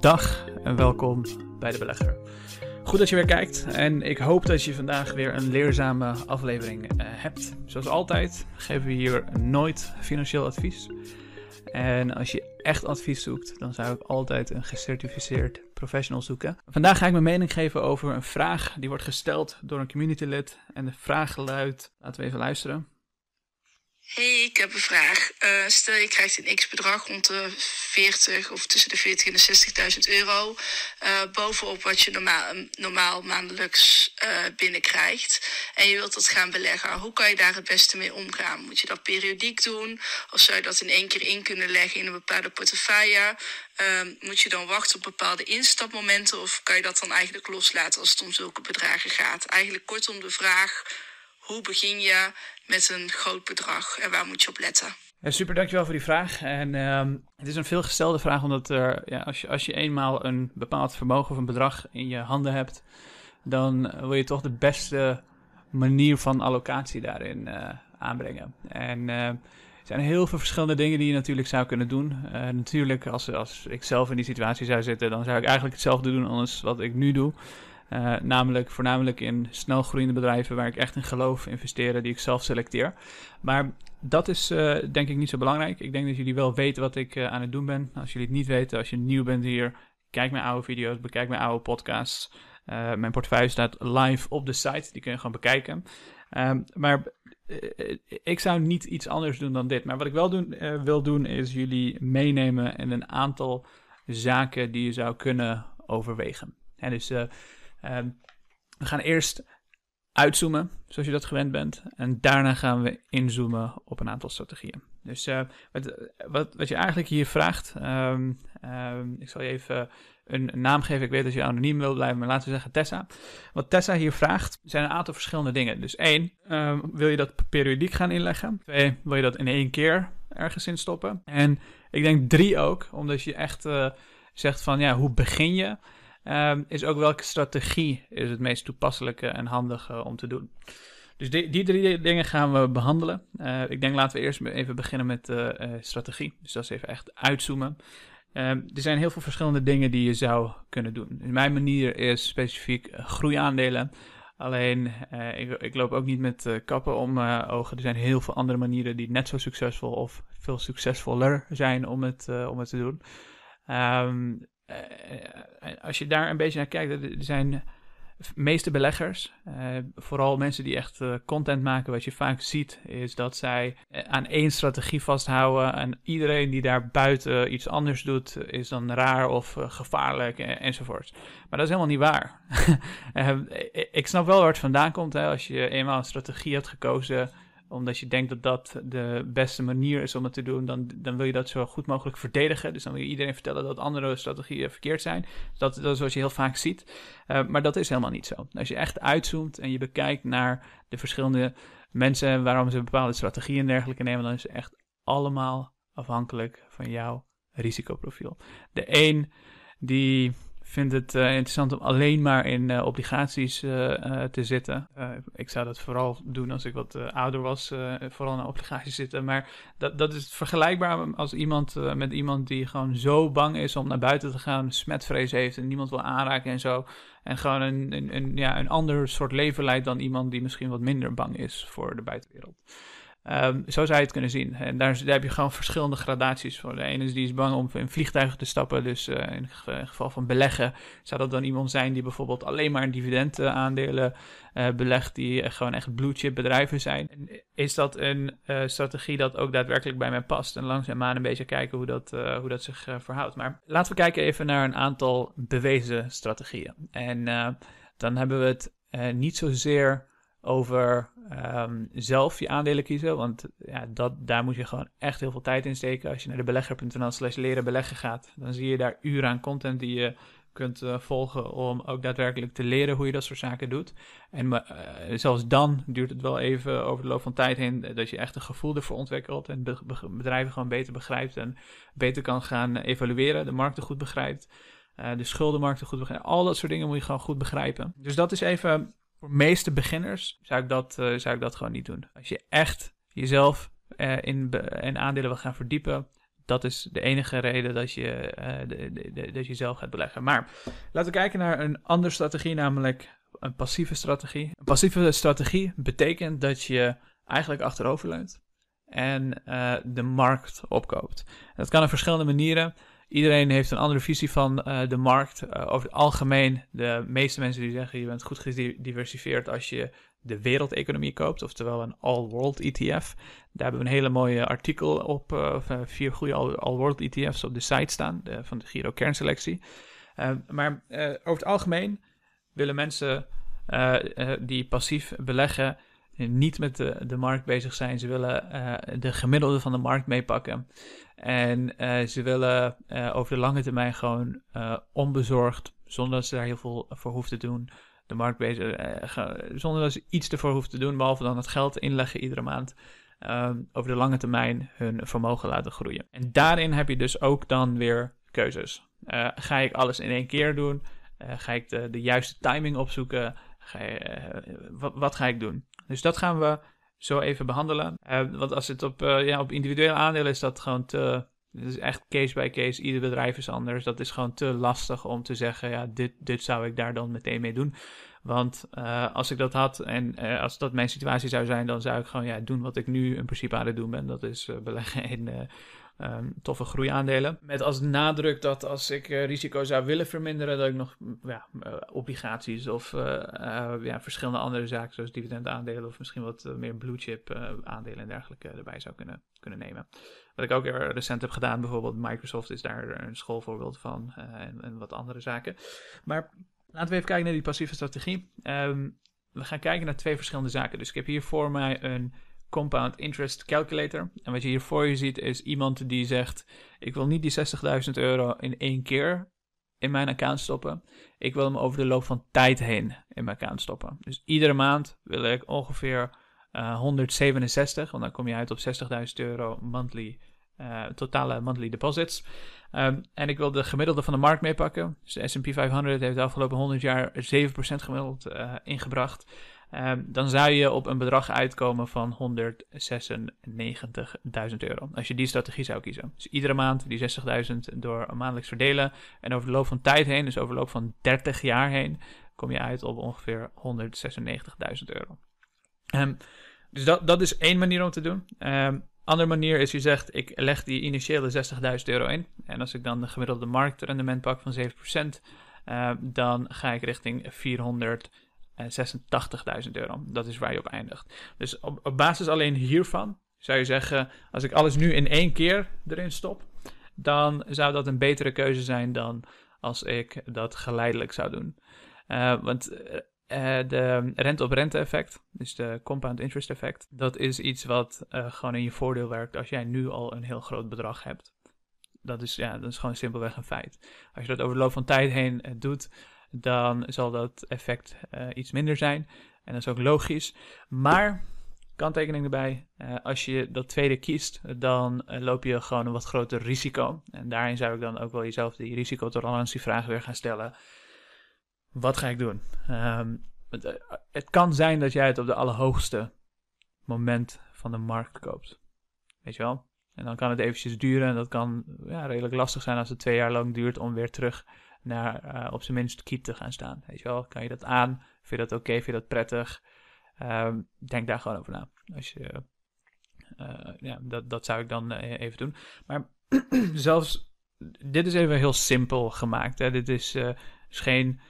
Dag en welkom bij de Belegger. Goed dat je weer kijkt en ik hoop dat je vandaag weer een leerzame aflevering uh, hebt. Zoals altijd geven we hier nooit financieel advies. En als je echt advies zoekt, dan zou ik altijd een gecertificeerd professional zoeken. Vandaag ga ik mijn mening geven over een vraag die wordt gesteld door een communitylid. En de vraag luidt, laten we even luisteren. Hey, ik heb een vraag. Uh, stel je krijgt een x-bedrag rond de 40 of tussen de 40 en de 60.000 euro. Uh, bovenop wat je normaal, normaal maandelijks uh, binnenkrijgt. En je wilt dat gaan beleggen. Hoe kan je daar het beste mee omgaan? Moet je dat periodiek doen? Of zou je dat in één keer in kunnen leggen in een bepaalde portefeuille? moet je dan wachten op bepaalde instapmomenten? Of kan je dat dan eigenlijk loslaten als het om zulke bedragen gaat? Eigenlijk kortom de vraag hoe begin je met een groot bedrag en waar moet je op letten? Super, dankjewel voor die vraag. En uh, het is een veelgestelde vraag, omdat er, ja, als, je, als je eenmaal een bepaald vermogen of een bedrag in je handen hebt, dan wil je toch de beste manier van allocatie daarin uh, aanbrengen. En uh, er zijn heel veel verschillende dingen die je natuurlijk zou kunnen doen. Uh, natuurlijk, als, als ik zelf in die situatie zou zitten, dan zou ik eigenlijk hetzelfde doen als wat ik nu doe. Uh, namelijk voornamelijk in snelgroeiende bedrijven waar ik echt in geloof investeren, die ik zelf selecteer. Maar dat is uh, denk ik niet zo belangrijk. Ik denk dat jullie wel weten wat ik uh, aan het doen ben. Als jullie het niet weten, als je nieuw bent hier, kijk mijn oude video's, bekijk mijn oude podcasts. mijn portefeuille staat live op de site, die kun je gewoon bekijken. Ehm, maar ik zou niet iets anders doen dan dit. Maar wat ik wel doen, wil doen, is jullie meenemen in een aantal zaken die je zou kunnen overwegen. En dus Ehm, we gaan eerst uitzoomen, zoals je dat gewend bent. En daarna gaan we inzoomen op een aantal strategieën. Dus uh, wat, wat, wat, je eigenlijk hier vraagt, um, um, ik zal je even een, naam geven. Ik weet dat je anoniem wil blijven, maar laten we zeggen Tessa. Wat Tessa hier vraagt, zijn een aantal verschillende dingen. Dus één, wil je dat periodiek gaan inleggen? Twee, wil je dat in één keer ergens in stoppen? En ik denk drie ook, omdat je echt uh, zegt van, ja, hoe begin je? Um, is ook welke strategie is het meest toepasselijke en handige om te doen. Dus die, die drie dingen gaan we behandelen. Uh, ik denk laten we eerst even beginnen met uh, strategie. Dus dat is even echt uitzoomen. Um, er zijn heel veel verschillende dingen die je zou kunnen doen. Dus mijn manier is specifiek groeiaandelen. Alleen, ik, ik, loop ook niet met kappen om ogen. Er zijn heel veel andere manieren die net zo succesvol of veel succesvoller zijn om het, om het te doen. Uh, als je daar een beetje naar kijkt, er zijn meeste beleggers, uh, vooral mensen die echt content maken, wat je vaak ziet, is dat zij aan één strategie vasthouden en iedereen die daar buiten iets anders doet, is dan raar of gevaarlijk enzovoort. Maar dat is helemaal niet waar. ik snap wel waar het vandaan komt. Hè, als je eenmaal een strategie hebt gekozen, omdat je denkt dat dat de beste manier is om het te doen, dan, dan wil je dat zo goed mogelijk verdedigen. Dus dan wil je iedereen vertellen dat andere strategieën verkeerd zijn. Dat, dat is wat je heel vaak ziet. Uh, maar dat is helemaal niet zo. Als je echt uitzoomt en je bekijkt naar de verschillende mensen, waarom ze bepaalde strategieën en dergelijke nemen, dan is het echt allemaal afhankelijk van jouw risicoprofiel. De een die vind het uh, interessant om alleen maar in uh, obligaties uh, te zitten. ik zou dat vooral doen als ik wat ouder was, vooral in obligaties zitten. Maar dat, dat is vergelijkbaar als iemand met iemand die gewoon zo bang is om naar buiten te gaan, smetvrees heeft en niemand wil aanraken en zo. En gewoon een, een, een, ja, een ander soort leven leidt dan iemand die misschien wat minder bang is voor de buitenwereld. Um, zo zou je het kunnen zien. En daar, heb je gewoon verschillende gradaties voor. De ene is die is bang om in vliegtuigen te stappen. Dus uh, in het geval van beleggen zou dat dan iemand zijn die bijvoorbeeld alleen maar dividendaandelen uh, belegt. Die gewoon echt blue chip bedrijven zijn. En is dat een uh, strategie dat ook daadwerkelijk bij mij past? En langzaamaan een beetje kijken hoe dat, hoe dat zich verhoudt. Maar laten we kijken even naar een aantal bewezen strategieën. En dan hebben we het niet zozeer over um, zelf je aandelen kiezen. Want ja, dat, daar moet je gewoon echt heel veel tijd in steken. Als je naar de belegger.nl slash leren beleggen gaat, dan zie je daar uren aan content die je kunt uh, volgen om ook daadwerkelijk te leren hoe je dat soort zaken doet. En uh, zelfs dan duurt het wel even over de loop van tijd heen dat je echt een gevoel ervoor ontwikkelt en be bedrijven gewoon beter begrijpt en beter kan gaan evalueren, de markten goed begrijpt. De schuldenmarkten goed begrijpen. Al dat soort dingen moet je gewoon goed begrijpen. Dus dat is even voor meeste beginners zou ik dat, uh, zou ik dat gewoon niet doen. Als je echt jezelf uh, in, in aandelen wil gaan verdiepen, dat is de enige reden dat je, de, de, dat je zelf gaat beleggen. Maar laten we kijken naar een andere strategie, namelijk een passieve strategie. Een passieve strategie betekent dat je eigenlijk achteroverleunt en de markt opkoopt. dat kan op verschillende manieren. Iedereen heeft een andere visie van uh, de markt. Uh, over het algemeen, de meeste mensen die zeggen je bent goed gediversifieerd als je de wereldeconomie koopt, oftewel een all-world ETF. Daar hebben we een hele mooie artikel op, uh, vier goede all-world ETF's op de site staan, de, van de Giro kernselectie. maar over het algemeen willen mensen die passief beleggen niet met de, de markt bezig zijn. Ze willen de gemiddelde van de markt meepakken. En uh, ze willen uh, over de lange termijn gewoon onbezorgd, zonder dat ze daar heel veel voor hoeven te doen, de markt bezig, zonder dat ze iets ervoor hoeven te doen, behalve dan het geld inleggen iedere maand, um, over de lange termijn hun vermogen laten groeien. En daarin heb je dus ook dan weer keuzes. ga ik alles in één keer doen? ga ik de, de juiste timing opzoeken? Ga wat ga ik doen? Dus dat gaan we zo even behandelen. Uh, want als het op, uh, ja, op individuele aandelen is dat gewoon te. Het is echt case by case. Ieder bedrijf is anders. Dat is gewoon te lastig om te zeggen: ja, dit, dit zou ik daar dan meteen mee doen. Want uh, als ik dat had en als dat mijn situatie zou zijn, dan zou ik gewoon ja, doen wat ik nu in principe aan het doen ben. Dat is beleggen in um, toffe groeiaandelen. Met als nadruk dat als ik uh, risico zou willen verminderen, dat ik nog ja, uh, obligaties of uh, ja, verschillende andere zaken, zoals dividendaandelen of misschien wat meer blue chip aandelen en dergelijke erbij zou kunnen, kunnen nemen. Wat ik ook recent heb gedaan, bijvoorbeeld Microsoft is daar een schoolvoorbeeld van en, en, wat andere zaken. Maar laten we even kijken naar die passieve strategie. Um, we gaan kijken naar twee verschillende zaken. Dus ik heb hier voor mij een Compound Interest Calculator. En wat je hier voor je ziet is iemand die zegt: Ik wil niet die 60.000 euro in één keer in mijn account stoppen. Ik wil hem over de loop van tijd heen in mijn account stoppen. Dus iedere maand wil ik ongeveer uh, 167, want dan kom je uit op 60.000 euro monthly, uh, totale monthly deposits. Um, en ik wil de gemiddelde van de markt meepakken. Dus de S&P 500 heeft de afgelopen 100 jaar 7% gemiddeld uh, ingebracht. Um, dan zou je op een bedrag uitkomen van 196.000 euro. Als je die strategie zou kiezen. Dus iedere maand die 60.000 door maandelijks verdelen. En over de loop van tijd heen, dus over de loop van 30 jaar heen, kom je uit op ongeveer 196.000 euro. Um, dus dat, dat is één manier om te doen. Um, andere manier is, je zegt, ik leg die initiële 60.000 euro in. En als ik dan de gemiddelde marktrendement pak van 7%, uh, dan ga ik richting 400. 86.000 euro. Dat is waar je op eindigt. Dus op, basis alleen hiervan zou je zeggen: als ik alles nu in één keer erin stop, dan zou dat een betere keuze zijn dan als ik dat geleidelijk zou doen. Uh, want uh, de rente-op-rente effect, dus de compound interest effect, dat is iets wat gewoon in je voordeel werkt als jij nu al een heel groot bedrag hebt. Dat is, ja, dat is gewoon simpelweg een feit. Als je dat over de loop van tijd heen doet, dan zal dat effect uh, iets minder zijn. En dat is ook logisch. Maar, kanttekening erbij, uh, als je dat tweede kiest, dan uh, loop je gewoon een wat groter risico. En daarin zou ik dan ook wel jezelf die risicotolerantievraag weer gaan stellen. Wat ga ik doen? Het, het, kan zijn dat jij het op de allerhoogste moment van de markt koopt. Weet je wel? En dan kan het eventjes duren en dat kan ja, redelijk lastig zijn als het twee jaar lang duurt om weer terug naar uh, op zijn minst keep te gaan staan. Weet je wel, kan je dat aan? Vind je dat oké? Vind je dat prettig? Um, denk daar gewoon over na. Als je, uh, ja, dat, dat zou ik dan uh, even doen. Maar zelfs, dit is even heel simpel gemaakt. Hè? Dit is, is geen,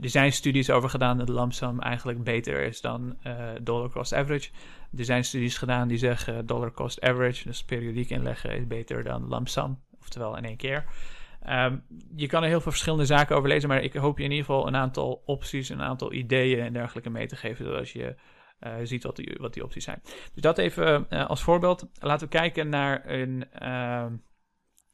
er zijn studies over gedaan dat lamsam eigenlijk beter is dan dollar cost average. Er zijn studies gedaan die zeggen dollar cost average, dus periodiek inleggen, is beter dan lamsam. Oftewel in één keer. Um, je kan er heel veel verschillende zaken over lezen, maar ik hoop je in ieder geval een aantal opties, een aantal ideeën en dergelijke mee te geven, zodat je uh, ziet wat die, wat die opties zijn. Dus dat even uh, als voorbeeld. Laten we kijken naar een, uh,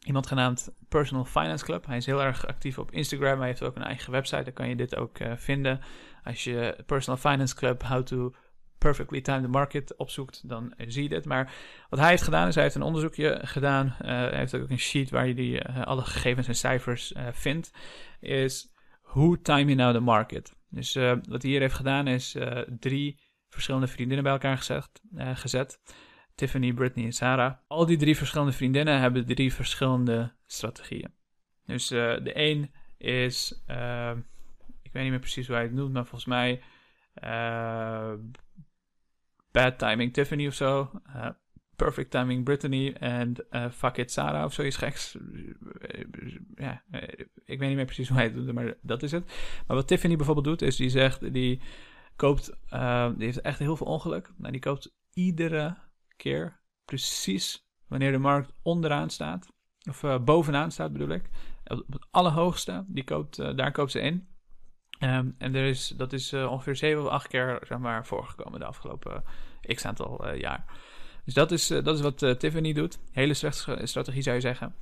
iemand genaamd Personal Finance Club. Hij is heel erg actief op Instagram. Hij heeft ook een eigen website, daar kan je dit ook uh, vinden. Als je Personal Finance Club, how to perfectly timed market opzoekt, dan zie je dit. Maar wat hij heeft gedaan, is hij heeft een onderzoekje gedaan. Uh, hij heeft ook een sheet waar je die, uh, alle gegevens en cijfers uh, vindt. Is hoe time you now the market? Dus wat hij hier heeft gedaan is drie verschillende vriendinnen bij elkaar gezet. gezet. Tiffany, Brittany en Sarah. Al die drie verschillende vriendinnen hebben drie verschillende strategieën. Dus de een is, ik weet niet meer precies hoe hij het noemt, maar volgens mij Bad Timing Tiffany of zo. Perfect Timing Brittany en Fuck It Sarah of zoiets geks. ja, ik weet niet meer precies hoe hij het doet, maar dat is het. Maar wat Tiffany bijvoorbeeld doet, is die zegt, die koopt, die heeft echt heel veel ongeluk. Nou, die koopt iedere keer precies wanneer de markt onderaan staat. Of bovenaan staat bedoel ik. Op het allerhoogste, die koopt, daar koopt ze in. Um, en er is, dat is uh, ongeveer 7 of 8 keer zeg maar, voorgekomen de afgelopen x aantal jaar. Dus dat is, dat is wat Tiffany doet. Hele slechte strategie zou je zeggen.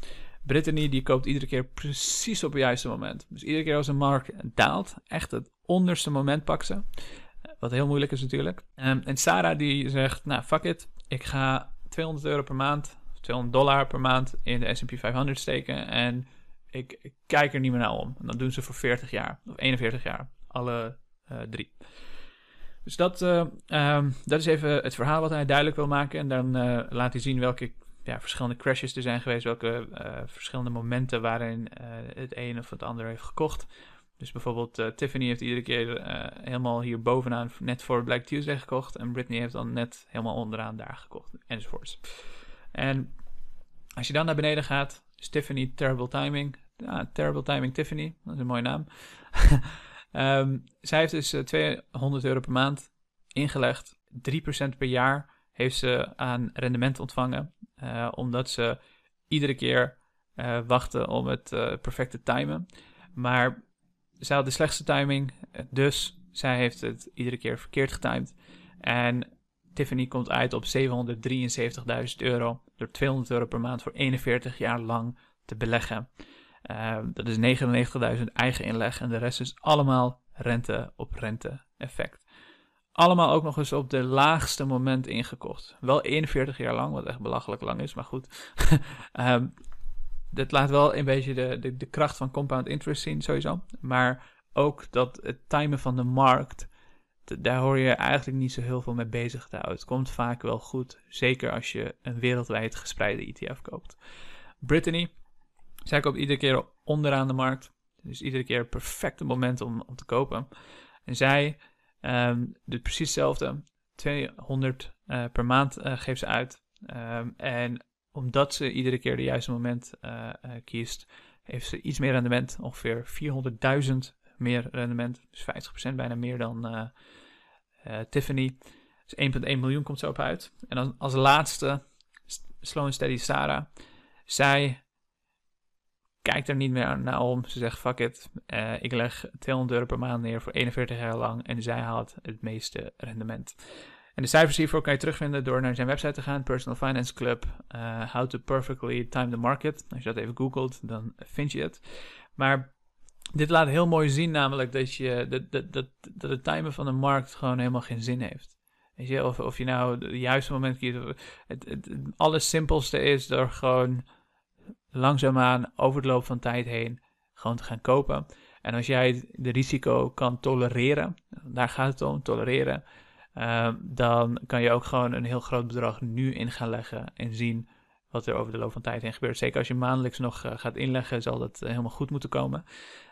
Brittany die koopt iedere keer precies op het juiste moment. Dus iedere keer als een markt daalt, echt het onderste moment pakt ze. Wat heel moeilijk is natuurlijk. Um, en Sarah die zegt, nou fuck it, ik ga 200 euro per maand, 200 dollar per maand in de S&P 500 steken en ik, kijk er niet meer naar om. En dat doen ze voor 40 jaar of 41 jaar, alle uh, drie. Dus dat, uh, um, dat is even het verhaal wat hij duidelijk wil maken. En dan uh, laat hij zien welke ja, verschillende crashes er zijn geweest, welke verschillende momenten waarin het een of het ander heeft gekocht. Dus bijvoorbeeld Tiffany heeft iedere keer helemaal hier bovenaan net voor Black Tuesday gekocht. En Britney heeft dan net helemaal onderaan daar gekocht. Enzovoorts. En als je dan naar beneden gaat, is Tiffany Terrible Timing. Terrible Timing Tiffany, dat is een mooie naam. um, zij heeft dus uh, eh, 200 euro per maand ingelegd. 3% per jaar heeft ze aan rendement ontvangen. omdat ze iedere keer wachten om het perfecte timen. Maar zij had de slechtste timing, dus zij heeft het iedere keer verkeerd getimed. En Tiffany komt uit op 773.000 euro door 200 euro per maand voor 41 jaar lang te beleggen. Uh, dat is 99.000 eigen inleg en de rest is allemaal rente op rente effect. Allemaal ook nog eens op de laagste moment ingekocht. Wel 41 jaar lang, wat echt belachelijk lang is, maar goed. um, dat laat wel een beetje de, de, de kracht van compound interest zien, sowieso. Maar ook dat het timen van de markt, daar hoor je eigenlijk niet zo heel veel mee bezig te. Het komt vaak wel goed, zeker als je een wereldwijd gespreide ETF koopt. Brittany, zij koopt iedere keer onderaan de markt. Dus iedere keer het perfecte moment om, te kopen. En zij um, doet precies hetzelfde. 200 uh, per maand uh, geeft ze uit. Um, en omdat ze iedere keer de juiste moment uh, kiest, heeft ze iets meer rendement. Ongeveer 400.000 meer rendement. Dus 50% bijna meer dan Tiffany. Dus 1,1 miljoen komt zo op uit. En dan als laatste Slow Steady Sarah. Zij kijkt er niet meer naar om. Ze zegt: Fuck it. ik leg 200 euro per maand neer voor 41 jaar lang. En zij haalt het meeste rendement. En de cijfers hiervoor kan je terugvinden door naar zijn website te gaan, Personal Finance Club, uh, How to Perfectly Time the Market. Als je dat even googelt, dan vind je het. Maar dit laat heel mooi zien namelijk dat, je, dat, dat, dat, dat het timen van de markt gewoon helemaal geen zin heeft. Weet je, of, of je nou het juiste moment kiest. Het, het, het allersimpelste is door gewoon langzaamaan over de loop van tijd heen gewoon te gaan kopen. En als jij de risico kan tolereren, daar gaat het om, tolereren, Ehm, dan kan je ook gewoon een heel groot bedrag nu in gaan leggen en zien wat er over de loop van tijd heen gebeurt. Zeker als je maandelijks nog uh, gaat inleggen, zal dat uh, helemaal goed moeten komen.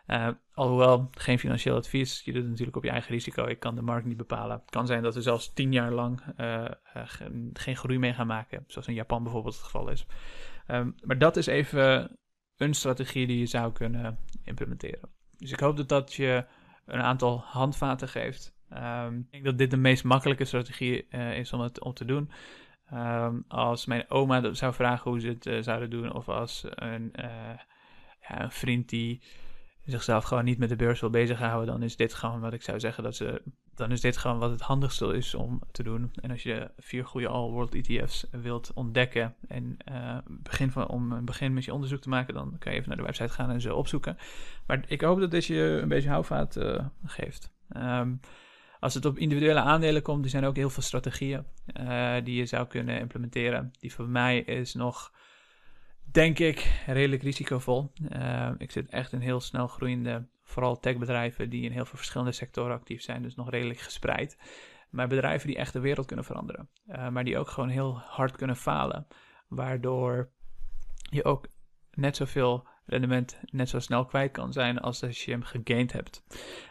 Uh, alhoewel, geen financieel advies. Je doet het natuurlijk op je eigen risico. Ik kan de markt niet bepalen. Het kan zijn dat we zelfs tien jaar lang eh, geen groei mee gaan maken. Zoals in Japan bijvoorbeeld het geval is. Um, maar dat is even een strategie die je zou kunnen implementeren. Dus ik hoop dat dat je een aantal handvaten geeft Um, ik denk dat dit de meest makkelijke strategie uh, is om het om te doen. Um, als mijn oma zou vragen hoe ze het uh, zouden doen, of als een, ja, een vriend die zichzelf gewoon niet met de beurs wil bezighouden, dan is dit gewoon wat ik zou zeggen dat ze. Dan is dit gewoon wat het handigste is om te doen. En als je vier goede all-world ETF's wilt ontdekken en begin van, om een begin met je onderzoek te maken, dan kan je even naar de website gaan en ze opzoeken. Maar ik hoop dat dit je een beetje houvast geeft. Um, als het op individuele aandelen komt, er zijn ook heel veel strategieën uh, die je zou kunnen implementeren. Die voor mij is nog, denk ik, redelijk risicovol. Uh, ik zit echt in heel snel groeiende, vooral techbedrijven die in heel veel verschillende sectoren actief zijn, dus nog redelijk gespreid. Maar bedrijven die echt de wereld kunnen veranderen. Uh, maar die ook gewoon heel hard kunnen falen. Waardoor je ook net zoveel rendement net zo snel kwijt kan zijn als als je hem gegained hebt.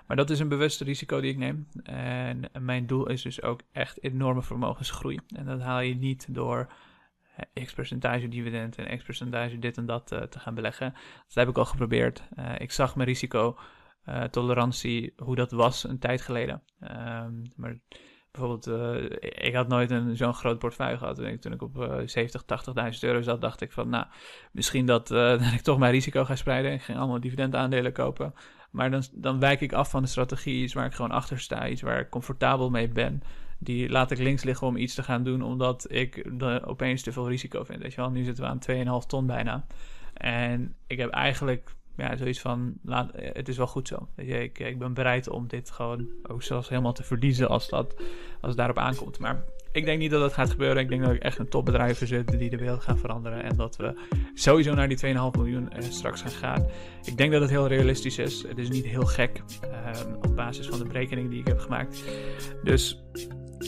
Maar dat is een bewuste risico die ik neem. En mijn doel is dus ook echt enorme vermogensgroei. En dat haal je niet door x percentage dividend en x percentage dit en dat uh, te gaan beleggen. Dat heb ik al geprobeerd. Uh, ik zag mijn risico uh, tolerantie, hoe dat was een tijd geleden. Um, maar bijvoorbeeld, ik had nooit een, zo'n groot portefeuille gehad. Toen ik, op 70, 80.000 euro zat, dacht ik van, nou, misschien dat, dat ik toch mijn risico ga spreiden. Ik ging allemaal dividendaandelen kopen. Maar dan, dan wijk ik af van de strategie, iets waar ik gewoon achter sta, iets waar ik comfortabel mee ben die laat ik links liggen om iets te gaan doen, omdat ik opeens te veel risico vind. Weet je wel, nu zitten we aan 2,5 ton bijna. En ik heb eigenlijk ja, zoiets van, laat, het is wel goed zo. Ik, ik ben bereid om dit gewoon ook zelfs helemaal te verliezen als, dat, als het daarop aankomt. Maar ik denk niet dat dat gaat gebeuren. Ik denk dat ik echt een topbedrijf zit die de wereld gaan veranderen. En dat we sowieso naar die 2,5 miljoen eh, straks gaan gaan. Ik denk dat het heel realistisch is. Het is niet heel gek uh, op basis van de berekening die ik heb gemaakt. Dus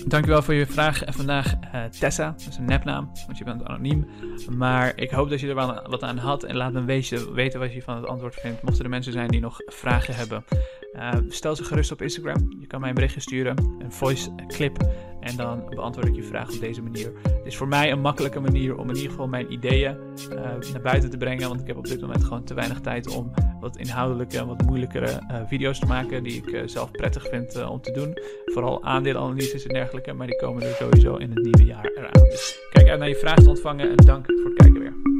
Dankjewel voor je vraag. En vandaag uh, Tessa, dat is een nepnaam, want je bent anoniem. Maar ik hoop dat je er wel wat aan had. En laat me weten, weten wat je van het antwoord vindt. Mochten er mensen zijn die nog vragen hebben, uh, stel ze gerust op Instagram. Je kan mij een berichtje sturen, een voice clip. En dan beantwoord ik je vraag op deze manier. Het is voor mij een makkelijke manier om in ieder geval mijn ideeën uh, naar buiten te brengen. Want ik heb op dit moment gewoon te weinig tijd om wat inhoudelijke en wat moeilijkere video's te maken. Die ik zelf prettig vind om te doen. Vooral aandelenanalyses en dergelijke. Maar die komen er sowieso in het nieuwe jaar eraan. Dus kijk uit naar je vraag te ontvangen en dank voor het kijken weer.